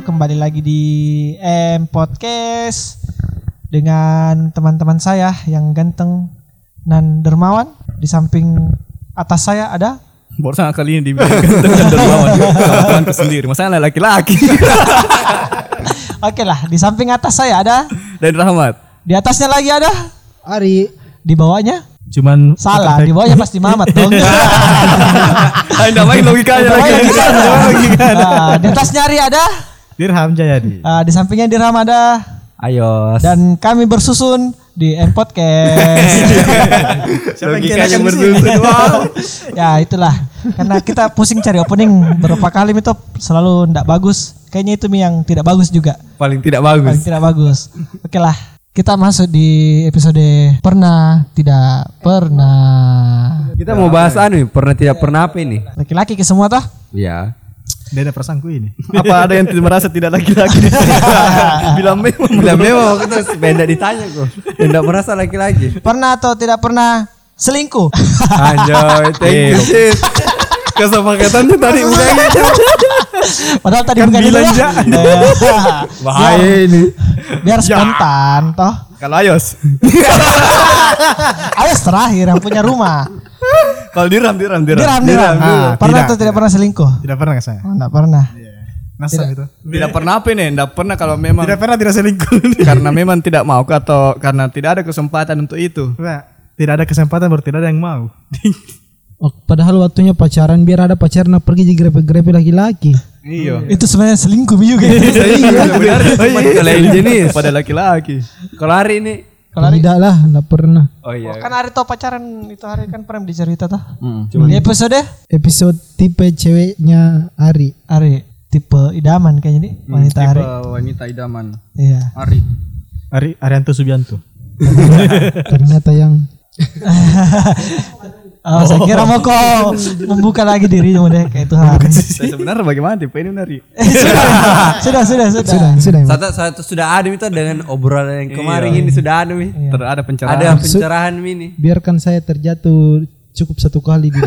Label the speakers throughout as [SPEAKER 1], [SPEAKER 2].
[SPEAKER 1] kembali lagi di M Podcast dengan teman-teman saya yang ganteng dan dermawan. Di samping atas saya ada
[SPEAKER 2] Barusan kali ini dibilang ganteng dan dermawan. Kawan sendiri. Masalah laki-laki
[SPEAKER 1] Oke lah, di samping atas saya ada,
[SPEAKER 2] Dan Rahmat.
[SPEAKER 1] Di atasnya lagi ada,
[SPEAKER 3] Ari.
[SPEAKER 1] Di bawahnya?
[SPEAKER 3] Cuman
[SPEAKER 1] salah, di bawahnya pasti Mamat dong.
[SPEAKER 2] Anda main logikanya lagi.
[SPEAKER 1] Nah, di atasnya Ari ada,
[SPEAKER 3] Dirham Jayadi.
[SPEAKER 1] ah, di sampingnya Dirham ada,
[SPEAKER 2] Ayo.
[SPEAKER 1] Dan kami bersusun di M Podcast.
[SPEAKER 2] Logikanya bersusun Wow.
[SPEAKER 1] Ya itulah. Karena kita pusing cari opening berapa kali itu selalu ndak bagus. Kayaknya itu Mi yang tidak bagus juga.
[SPEAKER 2] Paling tidak
[SPEAKER 1] paling
[SPEAKER 2] bagus
[SPEAKER 1] tidak bagus. Oke lah kita masuk di episode pernah tidak pernah.
[SPEAKER 4] Kita mau bahas anu nih, pernah tidak pernah apa ini?
[SPEAKER 1] laki-laki ke semua toh?
[SPEAKER 4] Iya.
[SPEAKER 3] Dia ada perasaanku ini.
[SPEAKER 2] Apa ada yang tidak merasa tidak laki-laki Bilang memang
[SPEAKER 4] Bila memang kita benda ditanya kok. Tidak merasa laki-laki.
[SPEAKER 1] pernah atau tidak pernah selingkuh
[SPEAKER 4] Anjoy, thank you sis.
[SPEAKER 2] Kesepakatannya tadi bukan
[SPEAKER 1] padahal tadi
[SPEAKER 2] Kan
[SPEAKER 1] bukan
[SPEAKER 2] bilang,
[SPEAKER 1] ya.
[SPEAKER 2] Ja.
[SPEAKER 4] Bahaya ini.
[SPEAKER 1] Biar spontan toh.
[SPEAKER 2] Kalau Ayos.
[SPEAKER 1] Ayos terakhir yang punya rumah.
[SPEAKER 2] Kalau diram, diram, diram.
[SPEAKER 1] Diram diram.
[SPEAKER 3] Ah,
[SPEAKER 1] pernah
[SPEAKER 3] tidak,
[SPEAKER 1] atau tidak pernah selingkuh.
[SPEAKER 3] Tidak pernah saya.
[SPEAKER 1] oh, enggak pernah.
[SPEAKER 3] Nasam itu.
[SPEAKER 2] Tidak. pernah apa nih Tidak pernah kalau memang
[SPEAKER 3] Tidak pernah tidak selingkuh.
[SPEAKER 2] Karena memang tidak mau atau karena tidak ada kesempatan untuk itu.
[SPEAKER 3] Nah, tidak ada kesempatan baru tidak ada yang mau.
[SPEAKER 5] Oh, padahal waktunya pacaran biar ada pacar nak pergi di grepe-grepe laki-laki.
[SPEAKER 2] Iya
[SPEAKER 1] itu sebenarnya selingkuh juga
[SPEAKER 2] cuma
[SPEAKER 4] Kalau yang jenis.
[SPEAKER 2] pada laki-laki.
[SPEAKER 4] Kalau hari ini.
[SPEAKER 1] Kalau hari-
[SPEAKER 5] Tidak lah, tidak pernah.
[SPEAKER 4] Oh iya.
[SPEAKER 1] kan hari itu pacaran itu hari kan pernah dicerita tuh.
[SPEAKER 2] Hmm.
[SPEAKER 1] Di episode
[SPEAKER 5] Episode tipe ceweknya Ari.
[SPEAKER 1] hari tipe idaman kayaknya nih wanita hari.
[SPEAKER 2] wanita idaman.
[SPEAKER 1] Iya.
[SPEAKER 2] Ari.
[SPEAKER 3] Ari Arianto Subianto.
[SPEAKER 5] Ternyata yang
[SPEAKER 1] Oh, saya kira mau kok membuka lagi dirimu deh kayak.
[SPEAKER 2] Saya sebenarnya bagaimana tipe ini Ari?
[SPEAKER 1] sudah, sudah, sudah.
[SPEAKER 5] sudah sudah.
[SPEAKER 4] Satu, satu sudah ada itu dengan obrolan yang kemarin ini sudah ada nih.
[SPEAKER 2] Ada pencerahan.
[SPEAKER 4] Ada pencerahan ini.
[SPEAKER 5] Biarkan saya terjatuh cukup satu kali di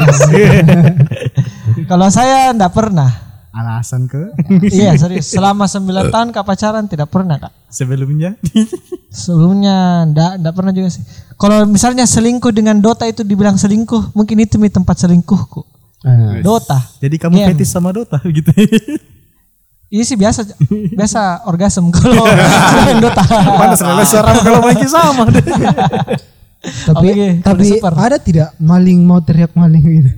[SPEAKER 1] Kalau saya enggak pernah.
[SPEAKER 3] Alasan ke
[SPEAKER 1] iya, serius. Selama 9 tahun kak pacaran tidak pernah, Kak.
[SPEAKER 3] Sebelumnya
[SPEAKER 1] Sebelumnya enggak, enggak pernah juga sih. Kalau misalnya selingkuh dengan Dota itu dibilang selingkuh, mungkin itu mi tempat selingkuhku.
[SPEAKER 5] Ah,
[SPEAKER 1] Dota.
[SPEAKER 3] jadi kamu
[SPEAKER 1] Game.
[SPEAKER 3] fetis sama Dota gitu.
[SPEAKER 1] Iya sih biasa biasa orgasm kalau main Dota.
[SPEAKER 3] Panas lah seorang kalau main sama deh.
[SPEAKER 5] tapi
[SPEAKER 1] Oke,
[SPEAKER 5] tapi ada tidak maling mau teriak maling gitu.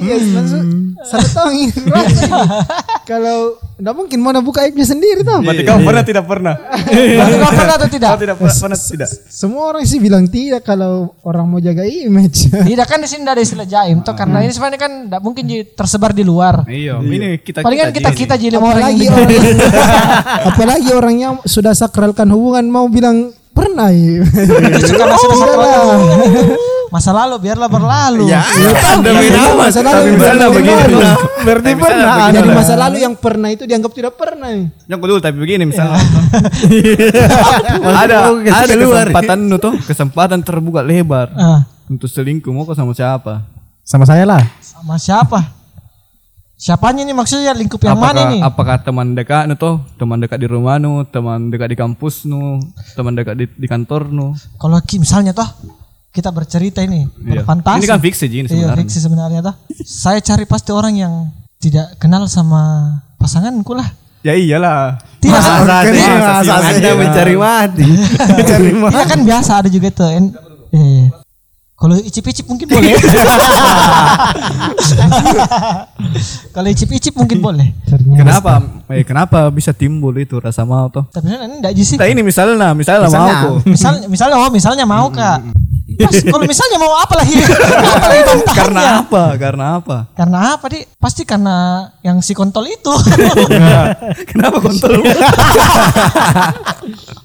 [SPEAKER 5] Iya, maksud satu tahun ini Kalau enggak mungkin mau buka aibnya sendiri tau.
[SPEAKER 2] Berarti kamu pernah tidak pernah?
[SPEAKER 1] Kau pernah atau tidak?
[SPEAKER 2] Kau tidak pernah, tidak?
[SPEAKER 5] Semua orang sih bilang tidak kalau orang mau jaga image.
[SPEAKER 1] Tidak kan di sini tidak ada istilah jaim toh karena ini sebenarnya kan tidak mungkin tersebar di luar.
[SPEAKER 2] Iya, ini kita
[SPEAKER 1] Palingan kita kita jadi orang
[SPEAKER 5] apalagi orang, apalagi orangnya sudah sakralkan hubungan mau bilang pernah ya.
[SPEAKER 1] itu karena sekolah.
[SPEAKER 5] lah.
[SPEAKER 1] Masa lalu biarlah berlalu.
[SPEAKER 2] Ya, Anda
[SPEAKER 5] Iya,
[SPEAKER 2] minum.
[SPEAKER 5] masa lalu
[SPEAKER 2] Tapi misalnya
[SPEAKER 5] berarti
[SPEAKER 2] begini.
[SPEAKER 5] pernah.
[SPEAKER 3] Berarti pernah.
[SPEAKER 5] Jadi masa lalu yang pernah itu dianggap tidak pernah. ya.
[SPEAKER 2] Yang dulu tapi begini misalnya. ada ada kesempatan tuh, kesempatan terbuka lebar
[SPEAKER 1] Ah,
[SPEAKER 2] untuk selingkuh mau sama siapa?
[SPEAKER 3] Sama saya lah.
[SPEAKER 1] sama siapa? Siapanya nih maksudnya lingkup yang
[SPEAKER 2] apakah,
[SPEAKER 1] mana nih?
[SPEAKER 2] apakah teman dekat nu tuh, teman dekat di rumah nu, teman dekat di kampus nu, teman dekat di, di kantor nu.
[SPEAKER 1] Kalau ki- misalnya toh kita bercerita ini
[SPEAKER 2] Iya.
[SPEAKER 1] berfantasi.
[SPEAKER 2] Ini kan fiksi Ji, ini
[SPEAKER 1] Iya,
[SPEAKER 2] sebenarnya.
[SPEAKER 1] fiksi sebenarnya toh. Saya cari pasti orang yang tidak kenal sama pasanganku lah.
[SPEAKER 2] Ya iyalah.
[SPEAKER 1] Tidak
[SPEAKER 2] Masa sih, masa sih,
[SPEAKER 3] masa
[SPEAKER 2] masa
[SPEAKER 3] sih.
[SPEAKER 2] sih.
[SPEAKER 4] mencari mati.
[SPEAKER 1] Iya kan biasa ada juga tuh. En- Iya, iya. Kalau icip-icip mungkin boleh. Kalau icip-icip mungkin boleh.
[SPEAKER 2] Kenapa? Eh, kenapa bisa timbul itu rasa mau tuh?
[SPEAKER 1] Tapi ini enggak sih.
[SPEAKER 2] Nah ini misalnya, misalnya, mau aku.
[SPEAKER 1] Misalnya, misalnya oh misalnya mau kak. Pas kalau misalnya mau apa lagi? apa lagi bantahannya?
[SPEAKER 2] Karena apa? Karena apa?
[SPEAKER 1] Karena apa di? Pasti karena yang si kontol itu.
[SPEAKER 2] Kenapa kontol?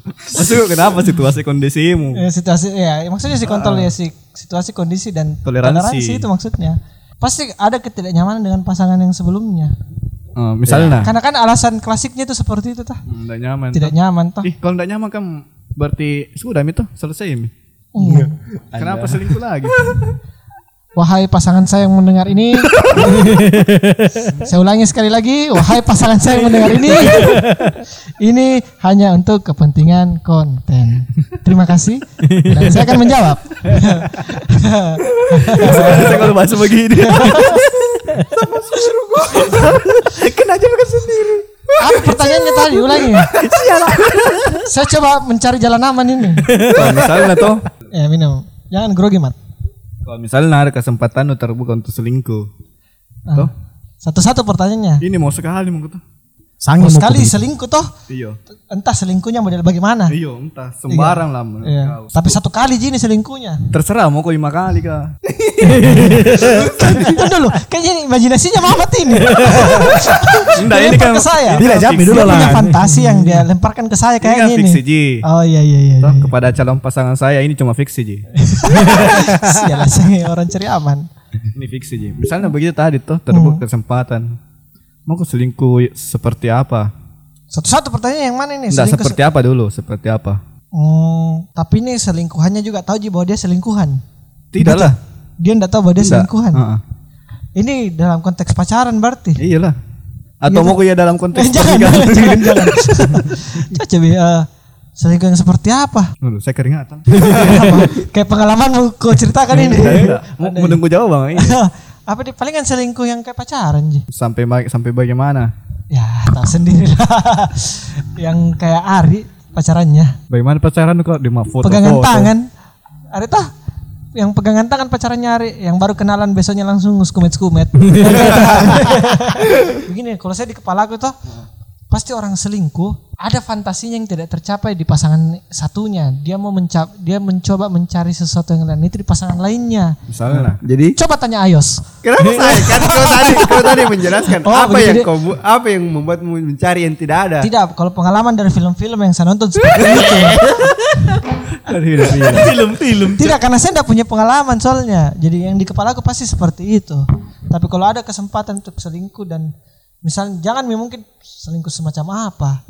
[SPEAKER 2] Maksudnya kenapa situasi kondisimu?
[SPEAKER 1] Ya, situasi ya maksudnya si kontol ya si situasi kondisi dan
[SPEAKER 2] Toleransi.
[SPEAKER 1] itu maksudnya. Pasti ada ketidaknyamanan dengan pasangan yang sebelumnya.
[SPEAKER 2] Oh, misalnya,
[SPEAKER 1] Karena kan alasan klasiknya itu seperti itu tah.
[SPEAKER 2] tidak nyaman.
[SPEAKER 1] Tidak nyaman toh.
[SPEAKER 2] Ih, kalau tidak nyaman kan berarti sudah itu selesai Mi.
[SPEAKER 1] Iya.
[SPEAKER 2] Kenapa selingkuh lagi?
[SPEAKER 1] Wahai pasangan saya yang mendengar ini, saya ulangi sekali lagi, wahai pasangan saya yang mendengar ini, ini hanya untuk kepentingan konten. Terima kasih. Dan saya akan menjawab.
[SPEAKER 2] Saya kalau bahasa begini.
[SPEAKER 4] Kena aja makan sendiri.
[SPEAKER 1] Apa pertanyaannya tadi? Ulangi. saya coba mencari jalan aman ini.
[SPEAKER 2] Kalau misalnya tuh,
[SPEAKER 1] Ya minum. Jangan grogi mat.
[SPEAKER 2] Kalau misalnya ada kesempatan lu terbuka untuk selingkuh. Tuh,
[SPEAKER 1] Satu-satu pertanyaannya.
[SPEAKER 2] ini mau sekali mau tuh.
[SPEAKER 3] Sangi mau
[SPEAKER 1] sekali selingkuh toh,
[SPEAKER 2] Iya.
[SPEAKER 1] entah selingkuhnya model bagaimana.
[SPEAKER 2] Iya, entah sembarang lah. menurut
[SPEAKER 1] Iya.
[SPEAKER 2] kau.
[SPEAKER 1] Tapi satu kali Jini selingkuhnya.
[SPEAKER 2] Terserah mau kau lima kali kah?
[SPEAKER 1] Itu dulu, kayaknya ini imajinasinya Mamat ini.
[SPEAKER 2] Enggak, ini kan
[SPEAKER 1] ke saya.
[SPEAKER 3] Tidak, Jami dulu
[SPEAKER 1] Dia punya
[SPEAKER 3] lah.
[SPEAKER 1] fantasi yang dia lemparkan ke saya
[SPEAKER 2] Ini kan
[SPEAKER 1] kayaknya ini.
[SPEAKER 2] fiksi Ji.
[SPEAKER 1] Oh iya iya iya.
[SPEAKER 2] Toh,
[SPEAKER 1] iya.
[SPEAKER 2] kepada calon pasangan saya ini cuma fiksi Ji.
[SPEAKER 1] Sialah saya orang cari aman.
[SPEAKER 2] Ini fiksi Ji. Misalnya begitu tadi tuh terbuka kesempatan. Mau kau selingkuh seperti apa?
[SPEAKER 1] Satu-satu pertanyaan yang mana ini?
[SPEAKER 2] Enggak seperti apa dulu? Seperti apa?
[SPEAKER 1] Hmm, tapi ini selingkuhannya juga tahu Ji bahwa dia selingkuhan.
[SPEAKER 2] Tidak lah.
[SPEAKER 1] Dia enggak tahu bahwa dia
[SPEAKER 2] Tidak.
[SPEAKER 1] selingkuhan.
[SPEAKER 2] Heeh.
[SPEAKER 1] Ini dalam konteks pacaran berarti.
[SPEAKER 2] Iyalah. Atau mau kau ya dalam konteks
[SPEAKER 1] Eh, jangan, jangan, jangan, jangan. Coba eh, selingkuh yang seperti apa?
[SPEAKER 2] Dulu, saya keringatan.
[SPEAKER 1] Kayak pengalamanmu kau ceritakan ini.
[SPEAKER 2] Mau mau nunggu jawaban ini.
[SPEAKER 1] Apa di palingan selingkuh yang kayak pacaran Ji?
[SPEAKER 2] Sampai sampai bagaimana?
[SPEAKER 1] Ya tahu sendiri lah. yang kayak Ari pacarannya.
[SPEAKER 2] Bagaimana pacaran kok di foto
[SPEAKER 1] pegangan tangan. Ari tah yang pegangan tangan pacarannya Ari yang baru kenalan besoknya langsung skumet-skumet. Begini kalau saya di kepala aku tuh pasti orang selingkuh ada fantasinya yang tidak tercapai di pasangan satunya. Dia mau mencap dia mencoba mencari sesuatu yang lain itu di pasangan lainnya.
[SPEAKER 2] Misalnya lah.
[SPEAKER 4] Jadi
[SPEAKER 1] Coba tanya Ayos.
[SPEAKER 4] kenapa saya? Kan kau tadi kau tadi menjelaskan
[SPEAKER 1] Oh,
[SPEAKER 4] apa yang kau bu- apa yang membuatmu mencari yang tidak ada.
[SPEAKER 1] Tidak, kalau pengalaman dari film-film yang saya nonton seperti itu.
[SPEAKER 3] Film-film.
[SPEAKER 1] Tidak, karena saya tidak punya pengalaman soalnya. Jadi yang di kepala aku pasti seperti itu. Tapi kalau ada kesempatan untuk selingkuh dan misalnya jangan mungkin selingkuh semacam apa.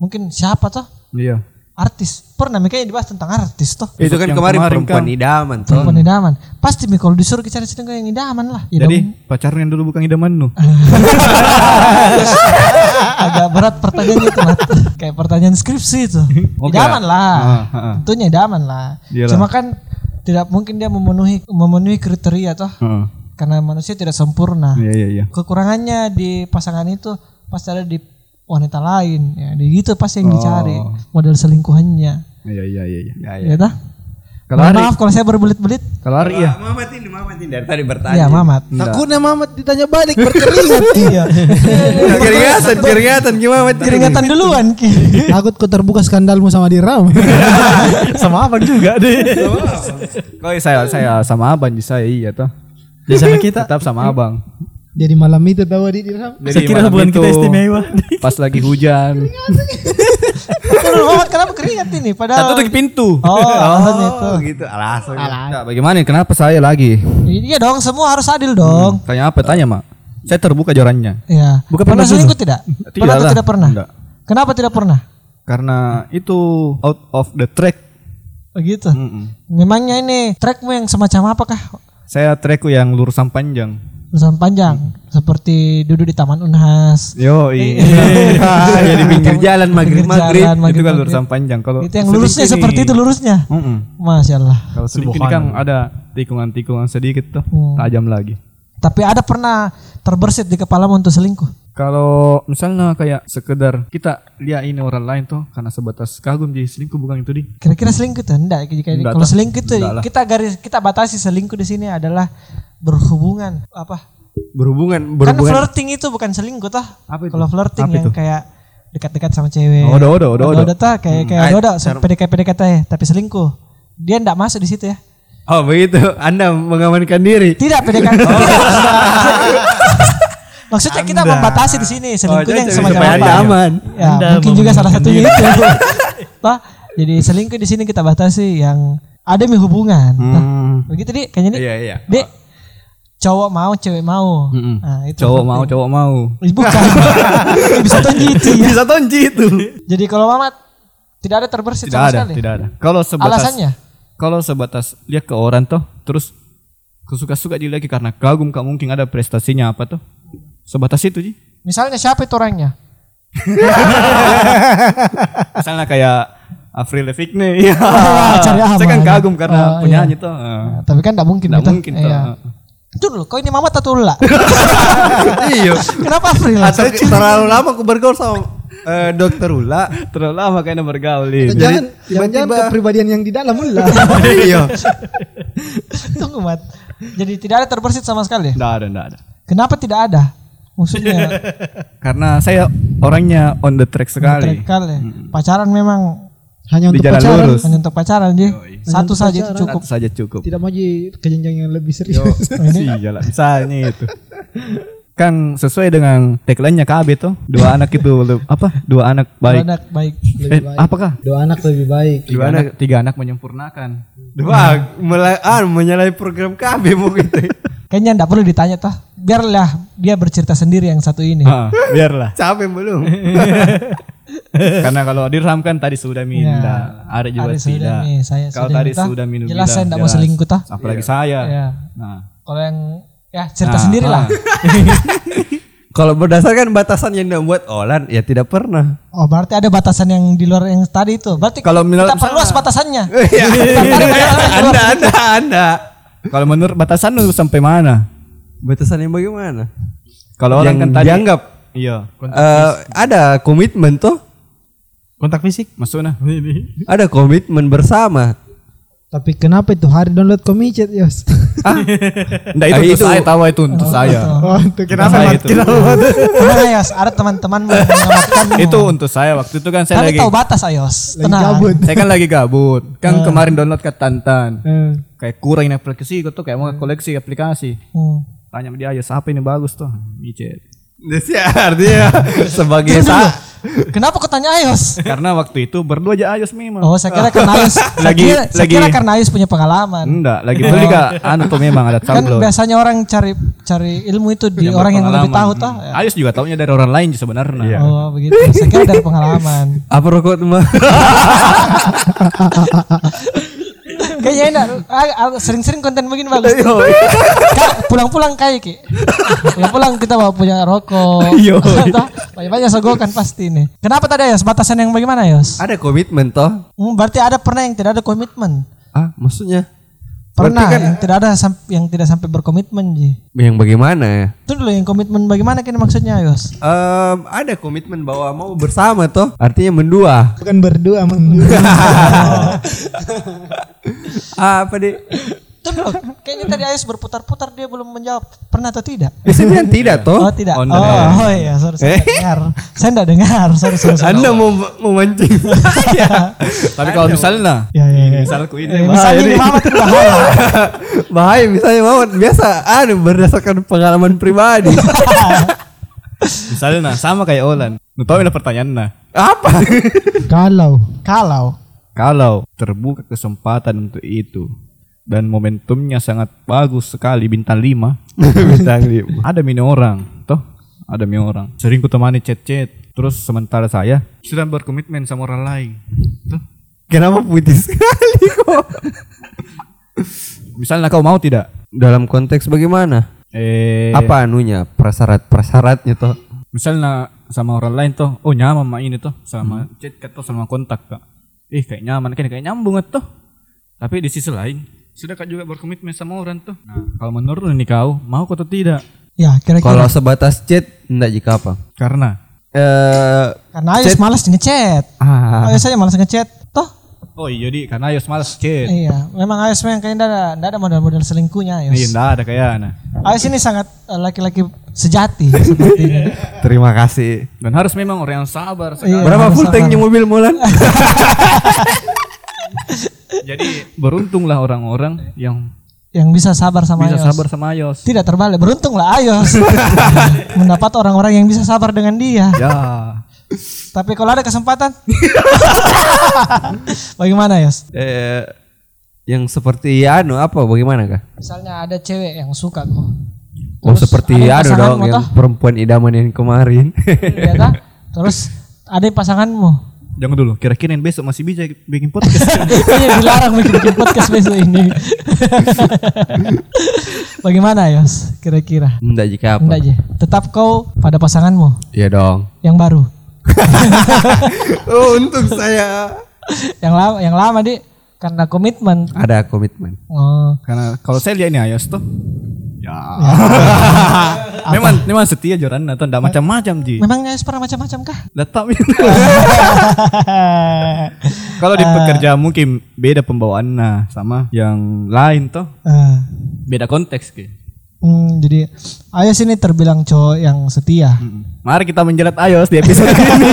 [SPEAKER 1] Mungkin siapa toh?
[SPEAKER 2] Iya.
[SPEAKER 1] Artis. Pernah Mi, kayaknya dibahas tentang artis toh.
[SPEAKER 4] Itu kan
[SPEAKER 2] Yang
[SPEAKER 4] kemarin,
[SPEAKER 2] kemarin
[SPEAKER 4] perempuan
[SPEAKER 2] kan.
[SPEAKER 4] idaman tuh.
[SPEAKER 1] Perempuan idaman. Pasti Mi kalau disuruh cari selingkuh yang idaman lah.
[SPEAKER 2] Jadi
[SPEAKER 1] Idaman.
[SPEAKER 2] pacarnya dulu bukan idaman nu.
[SPEAKER 1] agak berat pertanyaannya itu Mat. Kayak pertanyaan skripsi itu.
[SPEAKER 2] Oke.
[SPEAKER 1] Idaman lah.
[SPEAKER 2] Ah, ah, ah.
[SPEAKER 1] Tentunya idaman lah.
[SPEAKER 2] Iyalah.
[SPEAKER 1] Cuma kan tidak mungkin dia memenuhi memenuhi kriteria toh.
[SPEAKER 2] Heeh.
[SPEAKER 1] Karena manusia tidak sempurna.
[SPEAKER 2] Iya iya iya.
[SPEAKER 1] kekurangannya di pasangan itu pasti ada di wanita lain ya di gitu pasti yang dicari
[SPEAKER 2] Oh.
[SPEAKER 1] model selingkuhannya
[SPEAKER 2] Iya iya iya iya.
[SPEAKER 1] ya dah
[SPEAKER 2] Kalau
[SPEAKER 1] Mohon
[SPEAKER 2] Ari,
[SPEAKER 1] maaf kalau saya berbelit-belit
[SPEAKER 2] kalau Ari ya.
[SPEAKER 4] Mamat ini, Mamat ini dari tadi bertanya.
[SPEAKER 1] ya mamat
[SPEAKER 5] Takutnya Mamat ditanya balik berkeringat.
[SPEAKER 1] iya
[SPEAKER 4] keringatan, keringatan gimana?
[SPEAKER 1] Keringatan duluan ki
[SPEAKER 5] Takut kau terbuka skandalmu sama Diram.
[SPEAKER 3] Sama abang juga deh.
[SPEAKER 2] Kau saya saya sama abang di saya iya toh.
[SPEAKER 3] Jadi sama kita.
[SPEAKER 2] Tetap sama abang.
[SPEAKER 5] Jadi malam itu tahu di.
[SPEAKER 3] Saya kira hubungan
[SPEAKER 2] itu,
[SPEAKER 3] kita istimewa.
[SPEAKER 2] Pas lagi hujan.
[SPEAKER 1] Kenapa keringat ini
[SPEAKER 2] Satu
[SPEAKER 1] padahal
[SPEAKER 2] tutup pintu.
[SPEAKER 1] oh alasannya itu
[SPEAKER 4] Oh gitu alasan.
[SPEAKER 2] Nah, bagaimana? Kenapa saya lagi?
[SPEAKER 1] iya dong semua harus adil dong
[SPEAKER 2] Tanya apa? Tanya mak. Saya terbuka jawarannya.
[SPEAKER 1] ya
[SPEAKER 3] Bukan
[SPEAKER 1] pernah
[SPEAKER 3] pernah
[SPEAKER 1] selingkuh tidak pernah atau
[SPEAKER 2] lah.
[SPEAKER 1] tidak pernah
[SPEAKER 2] Enggak.
[SPEAKER 1] kenapa tidak pernah
[SPEAKER 2] Karena itu out of the track.
[SPEAKER 1] begitu
[SPEAKER 2] Mm-mm.
[SPEAKER 1] memangnya ini trackmu yang semacam apakah
[SPEAKER 2] Saya trackku yang lurusan panjang.
[SPEAKER 1] Urusan panjang seperti duduk di Taman Unhas.
[SPEAKER 2] Yo, iya.
[SPEAKER 4] ya di pinggir jalan maghrib
[SPEAKER 1] Pinggir
[SPEAKER 4] maghrib.
[SPEAKER 1] jalan,
[SPEAKER 2] itu kan lurusan panjang. Kalau
[SPEAKER 1] Itu yang lurusnya
[SPEAKER 2] ini-
[SPEAKER 1] seperti itu lurusnya.
[SPEAKER 2] Mm-mm.
[SPEAKER 1] Masya Allah.
[SPEAKER 2] Kalau ini kan ada tikungan-tikungan sedikit tuh,
[SPEAKER 1] Hmm.
[SPEAKER 2] tajam lagi.
[SPEAKER 1] Tapi ada pernah terbersit di kepalamu untuk selingkuh?
[SPEAKER 2] Kalau misalnya kayak sekedar kita lihat ini orang lain tuh karena sebatas kagum jadi selingkuh bukan itu di.
[SPEAKER 1] Kira-kira selingkuh tuh enggak? Jika
[SPEAKER 2] Enggak
[SPEAKER 1] kalau selingkuh
[SPEAKER 2] Enggak lah.
[SPEAKER 1] kita garis kita batasi selingkuh di sini adalah berhubungan apa?
[SPEAKER 4] Berhubungan
[SPEAKER 1] Kan
[SPEAKER 4] berhubungan.
[SPEAKER 1] flirting itu bukan selingkuh toh.
[SPEAKER 2] Apa itu?
[SPEAKER 1] Kalau flirting
[SPEAKER 2] Apa
[SPEAKER 1] yang
[SPEAKER 2] itu?
[SPEAKER 1] kayak dekat-dekat sama cewek.
[SPEAKER 2] Oh, odo, odo, odo, odo.
[SPEAKER 1] Odo tah, kayak kayak
[SPEAKER 4] Ah,
[SPEAKER 1] odo,
[SPEAKER 4] ser-
[SPEAKER 1] PDKT PDKT tapi selingkuh. Dia enggak masuk di situ ya.
[SPEAKER 4] Oh begitu. Anda mengamankan diri.
[SPEAKER 1] Tidak PDKT. Maksudnya kita membatasi di sini selingkuhnya yang
[SPEAKER 4] jadi
[SPEAKER 1] semacam apa?
[SPEAKER 4] Anda aman.
[SPEAKER 1] Ya, mungkin juga salah satunya itu. Toh, jadi selingkuh di sini kita batasi yang ada mi hubungan. Toh, Begitu di kayaknya di.
[SPEAKER 4] Iya iya.
[SPEAKER 1] Di cowok mau, cewek mau.
[SPEAKER 2] Mm-mm.
[SPEAKER 1] Nah, itu.
[SPEAKER 2] Cowok mau, cowok mau.
[SPEAKER 1] Ih, Bukan. Bisa tonji itu ya.
[SPEAKER 2] Bisa tonji itu.
[SPEAKER 1] Jadi kalau Mamat tidak ada terbersit
[SPEAKER 2] Tidak
[SPEAKER 1] sama
[SPEAKER 2] ada,
[SPEAKER 1] sekali.
[SPEAKER 2] tidak ada. Kalau sebatas
[SPEAKER 1] Alasannya?
[SPEAKER 2] Kalau sebatas lihat ke orang tuh terus Aku suka-suka dia lagi karena kagum kak mungkin ada prestasinya apa tuh. Sebatas itu Ji.
[SPEAKER 1] Misalnya siapa itu orangnya?
[SPEAKER 2] Misalnya kayak Avril Lavigne. Iya.
[SPEAKER 1] aman.
[SPEAKER 2] Saya kan kagum karena
[SPEAKER 1] Oh,
[SPEAKER 2] penyanyi tuh. Eh,
[SPEAKER 1] Nah, tapi kan tidak mungkin
[SPEAKER 2] Nggak
[SPEAKER 1] gitu.
[SPEAKER 2] mungkin tuh.
[SPEAKER 1] Iya. Itu dulu, kau ini Mamat atau Ula?
[SPEAKER 4] Iya.
[SPEAKER 1] Kenapa April?
[SPEAKER 4] Atau terlalu lama aku bergaul sama eh, dokter Ula.
[SPEAKER 2] Terlalu lama kayaknya bergaul ini.
[SPEAKER 5] jangan jangan kepribadian yang di dalam ulah.
[SPEAKER 4] Iya.
[SPEAKER 1] Tunggu Mat. Jadi tidak ada terbersit sama sekali.
[SPEAKER 2] Nggak ada, nggak ada.
[SPEAKER 1] Kenapa tidak ada? Maksudnya
[SPEAKER 2] Karena saya orangnya on the track sekali.
[SPEAKER 1] kali. Pacaran memang
[SPEAKER 5] Hanya
[SPEAKER 2] Di
[SPEAKER 5] untuk
[SPEAKER 2] jalan
[SPEAKER 5] pacaran.
[SPEAKER 2] lurus.
[SPEAKER 1] hanya untuk pacaran Ji. Satu
[SPEAKER 5] untuk
[SPEAKER 1] saja itu
[SPEAKER 5] pacaran.
[SPEAKER 1] cukup.
[SPEAKER 2] Satu saja cukup.
[SPEAKER 5] Tidak maju ke jenjang yang lebih serius.
[SPEAKER 2] Iya lah, misalnya itu. Kan sesuai dengan tagline-nya KB tuh. Dua anak itu apa? Dua anak
[SPEAKER 1] Dua
[SPEAKER 2] baik.
[SPEAKER 1] anak baik.
[SPEAKER 2] Eh, apakah?
[SPEAKER 5] Dua anak lebih baik.
[SPEAKER 2] Dua anak, tiga anak menyempurnakan.
[SPEAKER 4] Wah, mulai ah, menyalahi program KB gitu.
[SPEAKER 1] Kayaknya enggak perlu ditanya toh. Biarlah dia bercerita sendiri yang satu ini.
[SPEAKER 2] Ah, biarlah.
[SPEAKER 4] Capek belum?
[SPEAKER 2] Karena kalau dirham kan tadi sudah minta, ada juga
[SPEAKER 1] Ada sudah
[SPEAKER 2] tidak.
[SPEAKER 1] nih, saya
[SPEAKER 2] Kalau
[SPEAKER 1] sudah
[SPEAKER 2] tadi
[SPEAKER 1] minta.
[SPEAKER 2] sudah minum
[SPEAKER 1] Jelas saya enggak mau selingkuh toh.
[SPEAKER 2] Apalagi saya.
[SPEAKER 1] Iya.
[SPEAKER 2] Nah,
[SPEAKER 1] Kalau yang ya cerita
[SPEAKER 2] Nah,
[SPEAKER 1] sendiri lah.
[SPEAKER 2] ah.
[SPEAKER 4] Kalau berdasarkan batasan yang dibuat Olan, ya tidak pernah.
[SPEAKER 1] Oh berarti ada batasan yang di luar yang tadi itu. Berarti
[SPEAKER 2] Kalau menurut
[SPEAKER 1] kita perluas batasannya.
[SPEAKER 2] Iya.
[SPEAKER 4] anda, anda, anda.
[SPEAKER 2] kalau menurut batasan lu sampai mana?
[SPEAKER 4] Batasan yang bagaimana?
[SPEAKER 2] Kalau orang
[SPEAKER 4] Yang
[SPEAKER 2] kan tadi
[SPEAKER 4] dianggap
[SPEAKER 2] Iya.
[SPEAKER 4] eh, ada komitmen tuh,
[SPEAKER 3] Kontak fisik.
[SPEAKER 2] Maksudnya?
[SPEAKER 4] ada komitmen bersama.
[SPEAKER 5] Tapi kenapa itu hari download komicet Yos?
[SPEAKER 2] Enggak itu,
[SPEAKER 4] Ah,
[SPEAKER 2] untuk
[SPEAKER 4] itu-
[SPEAKER 2] saya tahu itu untuk saya.
[SPEAKER 5] oh, untuk
[SPEAKER 2] Kenapa itu?
[SPEAKER 1] Tenang Ayos, ada teman-teman menyelamatkanmu.
[SPEAKER 2] itu untuk saya waktu itu kan saya lagi
[SPEAKER 1] tahu batas Ayos.
[SPEAKER 5] lagi
[SPEAKER 1] Tenang.
[SPEAKER 5] gabut.
[SPEAKER 2] saya kan lagi gabut. Kan kemarin download ke Tantan.
[SPEAKER 5] Eh,
[SPEAKER 2] Kayak kurang ini aplikasi gitu kayak mau koleksi aplikasi.
[SPEAKER 1] Hmm.
[SPEAKER 2] Tanya sama dia, "Ya, siapa ini bagus tuh?" Micet.
[SPEAKER 4] Jadi artinya sebagai sa
[SPEAKER 1] Kenapa kau tanya Ayos?
[SPEAKER 2] Karena waktu itu berdua aja Ayos memang.
[SPEAKER 1] Oh, saya kira karena Ayos. saya
[SPEAKER 2] Lagi-
[SPEAKER 1] kira, saya
[SPEAKER 2] lagi-
[SPEAKER 1] kira karena Ayos punya pengalaman.
[SPEAKER 2] Enggak, lagi beli kak. Anu tuh memang ada
[SPEAKER 1] Kan
[SPEAKER 2] tabloid.
[SPEAKER 1] biasanya orang cari cari ilmu itu di
[SPEAKER 2] Yang
[SPEAKER 1] orang yang lebih tahu toh.
[SPEAKER 2] Hmm. Ayos juga taunya dari orang lain sebenarnya.
[SPEAKER 1] Oh, begitu. Saya kira dari pengalaman.
[SPEAKER 4] apa rokok teman?
[SPEAKER 1] Kayaknya enak. Ah, ah, Sering-sering konten begini bagus. Kak, pulang-pulang kayak ki. Pulang-pulang kita bawa punya rokok.
[SPEAKER 2] Iya.
[SPEAKER 1] Banyak-banyak sogokan pasti nih. Kenapa tadi Ayos? Batasan yang bagaimana Ayos?
[SPEAKER 4] ada komitmen toh?
[SPEAKER 1] Hmm, berarti ada pernah yang tidak ada komitmen.
[SPEAKER 4] Ah, maksudnya?
[SPEAKER 1] Pernah
[SPEAKER 4] Berarti kan-
[SPEAKER 1] yang tidak ada yang tidak sampai berkomitmen Ji.
[SPEAKER 4] Yang bagaimana ya?
[SPEAKER 1] Itu dulu yang komitmen bagaimana kini maksudnya Ayos?
[SPEAKER 4] Em, ada komitmen bahwa mau bersama toh, artinya mendua.
[SPEAKER 5] bukan berdua mendua.
[SPEAKER 4] Apa deh?
[SPEAKER 1] Itu dulu. Kayaknya tadi Ayos berputar-putar dia belum menjawab. Pernah atau tidak?
[SPEAKER 4] Ya, saya bilang tidak toh.
[SPEAKER 1] Oh, tidak. Oh,
[SPEAKER 2] air.
[SPEAKER 1] oh iya, sorry, saya tidak dengar. Saya tidak dengar. Sorry, sorry, sorry.
[SPEAKER 4] Anda mau memancing saya.
[SPEAKER 2] Tapi kalau misalnya,
[SPEAKER 1] Ya, ya, ya.
[SPEAKER 2] misalku ini,
[SPEAKER 1] Eh, misalnya ini bahaya.
[SPEAKER 4] Bahaya misalnya Mamat biasa anu berdasarkan pengalaman pribadi.
[SPEAKER 2] misalnya nah, sama kayak Olan. Lu tahu pertanyaan nah.
[SPEAKER 4] Apa?
[SPEAKER 5] Kalau
[SPEAKER 1] Kalau
[SPEAKER 2] Kalau terbuka kesempatan untuk itu dan momentumnya sangat bagus sekali bintang 5
[SPEAKER 4] Bintang lima.
[SPEAKER 2] ada mini orang toh. Ada mini orang. Sering ku temani chat-chat. Terus sementara saya sudah berkomitmen sama orang lain tuh
[SPEAKER 4] Kenapa putih sekali kok?
[SPEAKER 2] misalnya kau mau tidak?
[SPEAKER 4] Dalam konteks bagaimana?
[SPEAKER 2] eh.
[SPEAKER 4] Apa anunya? Prasyarat-prasyaratnya toh?
[SPEAKER 2] misalnya sama orang lain tuh oh nyaman sama ini tuh sama chat atau sama kontak kak. Ih kayak nyaman. Kan kayak nyambung tuh tapi di sisi lain sudah kak juga berkomitmen sama orang tuh nah kalau menurut ini kau mau atau tidak
[SPEAKER 1] ya kira-kira
[SPEAKER 4] Kalau sebatas chat enggak jika apa?
[SPEAKER 2] karena
[SPEAKER 4] Eh
[SPEAKER 1] karena Ayos malas ngechat.
[SPEAKER 4] ah,
[SPEAKER 1] Ayos saya malas ngechat. Toh?
[SPEAKER 2] oh iya di karena Ayos malas chat
[SPEAKER 1] Iya, memang Ayos memang kayaknya enggak ada, enggak ada model-model selingkuhnya Ayos.
[SPEAKER 2] iya enggak ada kayak nah
[SPEAKER 1] Ayos ini sangat eh, laki-laki sejati sepertinya.
[SPEAKER 4] terima kasih.
[SPEAKER 2] dan harus memang orang yang sabar sekali
[SPEAKER 1] Iya,
[SPEAKER 4] Berapa full tanknya mobil Molan?
[SPEAKER 2] jadi beruntunglah orang-orang yang
[SPEAKER 1] Yang bisa sabar sama
[SPEAKER 2] bisa
[SPEAKER 1] Ayos.
[SPEAKER 2] sabar sama Ayos
[SPEAKER 1] Tidak terbalik, beruntunglah Ayos mendapat orang-orang yang bisa sabar dengan dia.
[SPEAKER 2] ya
[SPEAKER 1] Tapi kalau ada kesempatan, bagaimana Ayos?
[SPEAKER 4] eh yang seperti anu apa bagaimana kah?
[SPEAKER 1] Misalnya ada cewek yang suka kok.
[SPEAKER 4] Oh
[SPEAKER 1] Terus
[SPEAKER 4] seperti
[SPEAKER 1] ada
[SPEAKER 4] anu dong yang perempuan idaman yang kemarin.
[SPEAKER 1] Iya? Terus ada pasanganmu.
[SPEAKER 2] Jangan dulu, kira-kira yang besok masih bisa bikin podcast.
[SPEAKER 1] Iya dilarang bikin, bikin podcast besok ini. Bagaimana Yos? Kira-kira?
[SPEAKER 4] Enggak jika apa?
[SPEAKER 1] Enggak aja. Tetap kau pada pasanganmu
[SPEAKER 4] Iya dong.
[SPEAKER 1] yang baru.
[SPEAKER 4] Oh, untuk saya
[SPEAKER 1] yang lama, yang lama di karena komitmen.
[SPEAKER 4] ada komitmen.
[SPEAKER 1] Oh,
[SPEAKER 2] Karena kalau saya lihat ini Ayos tuh, ya, memang memang setia joran atau enggak macam-macam ji.
[SPEAKER 1] memangnya Yos pernah macam-macam kah?
[SPEAKER 2] Letak Kalau di pekerjaan mungkin beda pembawaan nah sama yang lain toh,
[SPEAKER 1] Eh,
[SPEAKER 2] beda konteks ke.
[SPEAKER 1] hmm, jadi Ayos ini terbilang cowok yang setia.
[SPEAKER 2] Mari kita menjerat Ayos di episode ini.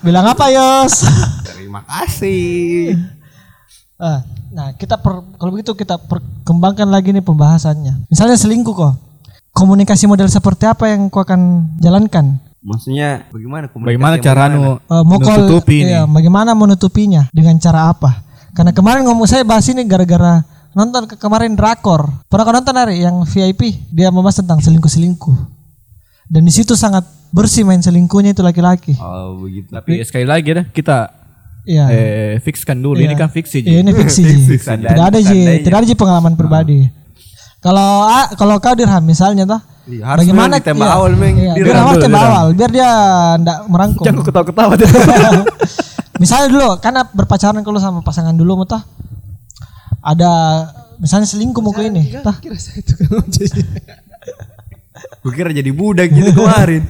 [SPEAKER 1] Bilang apa Yos?
[SPEAKER 4] Terima kasih.
[SPEAKER 1] Ah, nah kita per, kalau begitu kita perkembangkan lagi nih pembahasannya. Misalnya selingkuh kok. Komunikasi model seperti apa yang kau akan jalankan?
[SPEAKER 4] Maksudnya bagaimana komunikasi?
[SPEAKER 2] Bagaimana cara nu
[SPEAKER 1] Eh, mau call-
[SPEAKER 2] nutupi ini?
[SPEAKER 1] iya, bagaimana menutupinya? Dengan cara apa? Karena kemarin ngomong saya bahas ini gara-gara nonton ke kemarin drakor. Pernah kau nonton hari yang VIP? Dia membahas tentang selingkuh-selingkuh. Dan di situ sangat bersih main selingkuhnya itu laki-laki.
[SPEAKER 4] Oh, begitu.
[SPEAKER 2] Tapi sekali lagi dah kita
[SPEAKER 1] Iya.
[SPEAKER 2] eh fikskan dulu ini kan fiksi
[SPEAKER 1] Iya,
[SPEAKER 2] ji.
[SPEAKER 1] ini fiksi.
[SPEAKER 4] Tandanya-
[SPEAKER 1] Tidak ada Ji,
[SPEAKER 4] tandanya.
[SPEAKER 1] tidak ada Ji pengalaman pribadi. Kalau ah, kalau kau Dirham misalnya toh,
[SPEAKER 4] Iya, harus
[SPEAKER 1] bagaimana
[SPEAKER 4] ditembak
[SPEAKER 1] iya,
[SPEAKER 4] awal, Meng.
[SPEAKER 1] Iya,
[SPEAKER 4] Dirham
[SPEAKER 1] harus
[SPEAKER 2] dulu,
[SPEAKER 1] tembak awal biar dia ndak merangkum.
[SPEAKER 2] Jangan ketawa-ketawa deh.
[SPEAKER 1] misalnya dulu karena berpacaran kalau sama pasangan dulu toh ada misalnya selingkuh mau ke ini toh.
[SPEAKER 5] Kira saya itu kan jadi.
[SPEAKER 4] Gue kira jadi budak gitu kemarin.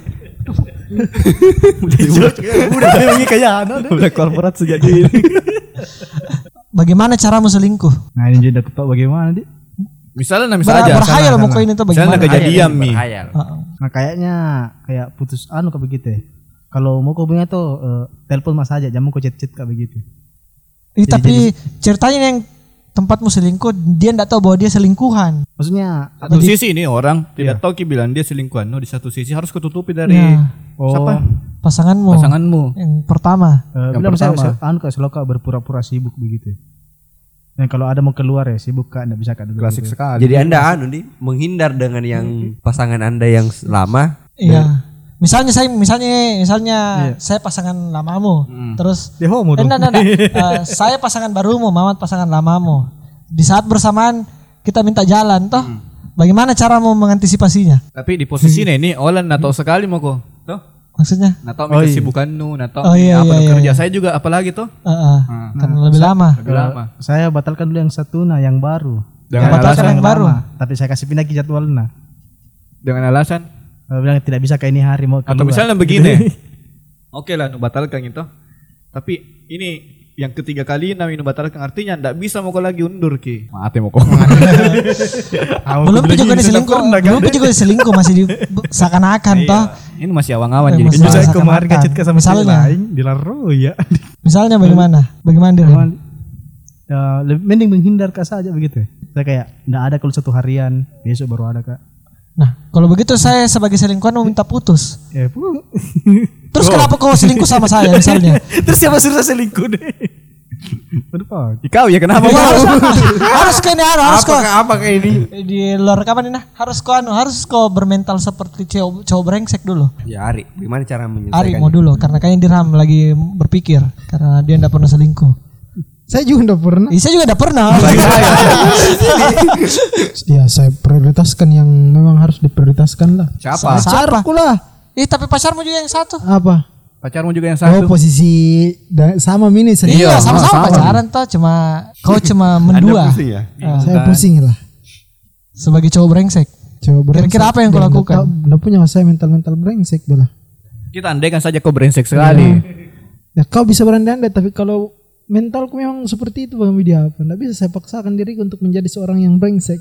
[SPEAKER 2] Udah memang kayak anu Udah korporat sejak ini.
[SPEAKER 1] Bagaimana caramu selingkuh?
[SPEAKER 3] Nah ini jadi tahu bagaimana di.
[SPEAKER 2] Misalnya nah,
[SPEAKER 1] Ber
[SPEAKER 2] misalnya aja.
[SPEAKER 1] berhayal mau ke ini tuh
[SPEAKER 2] Misalnya
[SPEAKER 1] bagaimana?
[SPEAKER 2] kejadian mi.
[SPEAKER 4] Berhayal.
[SPEAKER 1] Heeh.
[SPEAKER 3] Nah kayaknya kayak putus anu kayak begitu ya. Kalau mau kau punya tuh eh, telepon mas aja, jangan kau chat-chat kayak begitu.
[SPEAKER 1] Ih, tapi ceritanya yang tempatmu selingkuh dia ndak tahu bahwa dia selingkuhan.
[SPEAKER 3] Maksudnya
[SPEAKER 2] Satu sisi ini orang tidak tahu ki bilang dia selingkuhan. No, di satu sisi harus ketutupi dari
[SPEAKER 1] Nah,
[SPEAKER 3] oh,
[SPEAKER 2] siapa?
[SPEAKER 1] pasanganmu
[SPEAKER 2] Pasanganmu.
[SPEAKER 1] yang pertama.
[SPEAKER 3] eh,
[SPEAKER 2] Yang
[SPEAKER 3] bilang saya
[SPEAKER 2] pertama.
[SPEAKER 3] saya- anu kak berpura-pura sibuk begitu. Dan kalau ada mau keluar ya sibuk kak, nggak bisa kak dulu.
[SPEAKER 2] Klasik sekali.
[SPEAKER 4] Jadi Anda anu nih menghindar dengan yang pasangan Anda yang lama.
[SPEAKER 1] Iya. Misalnya saya misalnya misalnya saya pasangan lamamu. Terus
[SPEAKER 3] Dia homo
[SPEAKER 1] Eh,
[SPEAKER 3] dong.
[SPEAKER 1] enggak, enggak, enggak. Eh, saya pasangan barumu, Mamat pasangan lamamu. Di saat bersamaan kita minta jalan toh. Bagaimana caramu mengantisipasinya?
[SPEAKER 2] Tapi di posisi ini Olan nggak tahu sekali mau kok.
[SPEAKER 1] Maksudnya?
[SPEAKER 2] Tahu oh, kesibukanmu, nggak tahu
[SPEAKER 1] Oh, iya,
[SPEAKER 2] apa
[SPEAKER 1] iya,
[SPEAKER 2] kerja. Saya juga apalagi tuh.
[SPEAKER 1] Heeh. Karena lebih lama.
[SPEAKER 2] Lebih lama.
[SPEAKER 3] Saya batalkan dulu yang satu nah yang baru.
[SPEAKER 2] Dengan
[SPEAKER 1] Batalkan
[SPEAKER 2] alasan
[SPEAKER 1] yang baru.
[SPEAKER 3] Lama, tapi saya kasih pindah ke jadwal nah.
[SPEAKER 2] dengan alasan
[SPEAKER 3] Eh, bilang tidak bisa kayak ini hari mau
[SPEAKER 2] atau misalnya begini. Oke lah, nu batalkan itu. Tapi ini yang ketiga kali nami nu batalkan artinya ndak bisa mau kau lagi undur ki. Mati mau kau.
[SPEAKER 1] Belum juga diselingkuh. Belum itu juga diselingkuh masih di seakan-akan toh.
[SPEAKER 2] Ini masih awang-awan
[SPEAKER 1] Eh,
[SPEAKER 2] jadi.
[SPEAKER 3] Jadi saya kemarin ngechat ke sama
[SPEAKER 1] Misalnya.
[SPEAKER 3] lain, dilarang ya.
[SPEAKER 1] Misalnya bagaimana? Bagaimana dia?
[SPEAKER 3] Cuman, ya, lebih mending menghindar kak saja begitu. Saya kayak enggak ada kalau satu harian, besok baru ada kak.
[SPEAKER 1] Nah, kalau begitu saya sebagai selingkuhan mau minta putus.
[SPEAKER 3] Ya, pu.
[SPEAKER 1] Terus kenapa kau selingkuh sama saya misalnya?
[SPEAKER 3] Terus siapa suruh saya selingkuh deh? Pak.
[SPEAKER 2] Kau ya kenapa?
[SPEAKER 1] Ya, harus, harus kau ini harus kau
[SPEAKER 4] Apakah apa kayak ini?
[SPEAKER 1] di luar rekaman ini nah, harus kau anu, harus kau bermental seperti cowok, cowok brengsek dulu.
[SPEAKER 4] Ya Ari, gimana cara
[SPEAKER 1] Ari
[SPEAKER 4] menyelesaikan?
[SPEAKER 1] mau dulu karena kayaknya Dirham lagi berpikir karena dia enggak pernah selingkuh.
[SPEAKER 5] Saya juga udah pernah.
[SPEAKER 1] Ih, saya juga enggak pernah.
[SPEAKER 5] Ya saya prioritaskan yang memang harus diprioritaskan lah.
[SPEAKER 2] Siapa?
[SPEAKER 1] Siapa?
[SPEAKER 5] Pacarku lah.
[SPEAKER 1] Ih, tapi pacarmu juga yang satu.
[SPEAKER 5] Apa?
[SPEAKER 2] Pacarmu juga yang
[SPEAKER 5] Oh
[SPEAKER 2] satu.
[SPEAKER 5] posisi da- sama mini sendiri.
[SPEAKER 1] Iya, sama-sama pacaran toh, cuma kau cuma mendua
[SPEAKER 4] ya?
[SPEAKER 5] Saya pusing lah.
[SPEAKER 1] sebagai cowok brengsek.
[SPEAKER 5] Coba brengsek.
[SPEAKER 1] Kira-kira apa yang kau lakukan?
[SPEAKER 5] nggak tahu- nggak punya saya mental-mental brengsek bela.
[SPEAKER 2] Kita andaikan saja kau brengsek sekali.
[SPEAKER 5] Ya kau bisa berandai-andai tapi kalau mentalku memang seperti itu Bang Widya apa? Nggak bisa saya paksakan diriku untuk menjadi seorang yang brengsek.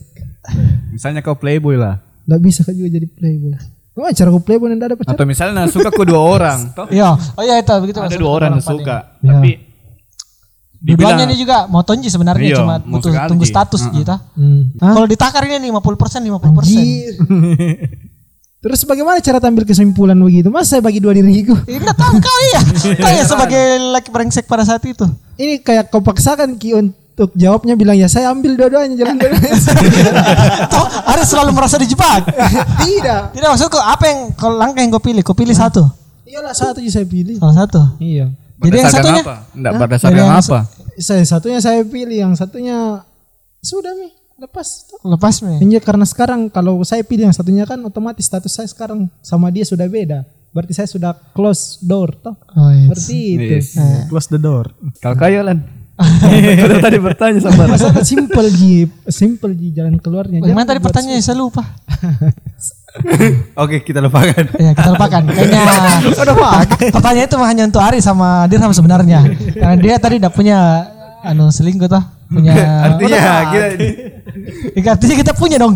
[SPEAKER 2] Misalnya kau playboy lah.
[SPEAKER 5] Nggak bisa kau juga jadi playboy. Gimana cara playboy dan nggak ada pacar?
[SPEAKER 2] Atau misalnya suka kau dua orang.
[SPEAKER 1] Iya, oh iya itu begitu.
[SPEAKER 2] ada dua orang yang
[SPEAKER 1] paling.
[SPEAKER 2] suka.
[SPEAKER 5] Iya.
[SPEAKER 2] Tapi
[SPEAKER 1] Dua-duanya ini juga mau tonji sebenarnya
[SPEAKER 2] Iya,
[SPEAKER 1] cuma butuh
[SPEAKER 2] sekali,
[SPEAKER 1] tunggu status gitu.
[SPEAKER 5] Hmm.
[SPEAKER 1] Kalau ditakar ini 50 persen 50 persen.
[SPEAKER 5] Anjir. Terus bagaimana cara tampil kesimpulan begitu? Mas saya bagi dua diriku.
[SPEAKER 1] Ini tahu kau iya. Kau ya sebagai laki brengsek pada saat itu.
[SPEAKER 5] Ini kayak kau paksakan Ki untuk jawabnya bilang ya saya ambil dua-duanya jalan dua
[SPEAKER 1] Tuh, harus selalu merasa dijebak.
[SPEAKER 5] Tidak.
[SPEAKER 1] Tidak maksudku apa yang kau langkah yang kau pilih? Kau pilih satu.
[SPEAKER 5] Iyalah satu aja saya pilih.
[SPEAKER 1] Salah satu.
[SPEAKER 5] Iya.
[SPEAKER 1] Jadi yang satunya?
[SPEAKER 2] apa? Enggak
[SPEAKER 1] Hah?
[SPEAKER 2] berdasarkan
[SPEAKER 1] yang
[SPEAKER 2] apa?
[SPEAKER 5] Saya satunya saya pilih, yang satunya sudah mi lepas.
[SPEAKER 1] Lepas mi.
[SPEAKER 5] Iya karena sekarang kalau saya pilih yang satunya kan otomatis status saya sekarang sama dia sudah beda. Berarti saya sudah close door toh.
[SPEAKER 1] Oh, iya.
[SPEAKER 5] Seperti itu.
[SPEAKER 3] Close the door.
[SPEAKER 2] Kalau kayo lan. Kau tadi bertanya sama
[SPEAKER 5] Masa simple ji, simple ji jalan keluarnya.
[SPEAKER 1] Bagaimana
[SPEAKER 5] Jangan
[SPEAKER 1] tadi pertanyaannya saya lupa.
[SPEAKER 4] Oke, kita lupakan.
[SPEAKER 1] Ya kita lupakan. Kayaknya pertanyaan itu hanya untuk Ari sama Dirham sebenarnya. Karena dia tadi udah punya anu selingkuh toh. Punya
[SPEAKER 4] Artinya kita
[SPEAKER 1] Ya, artinya kita punya dong.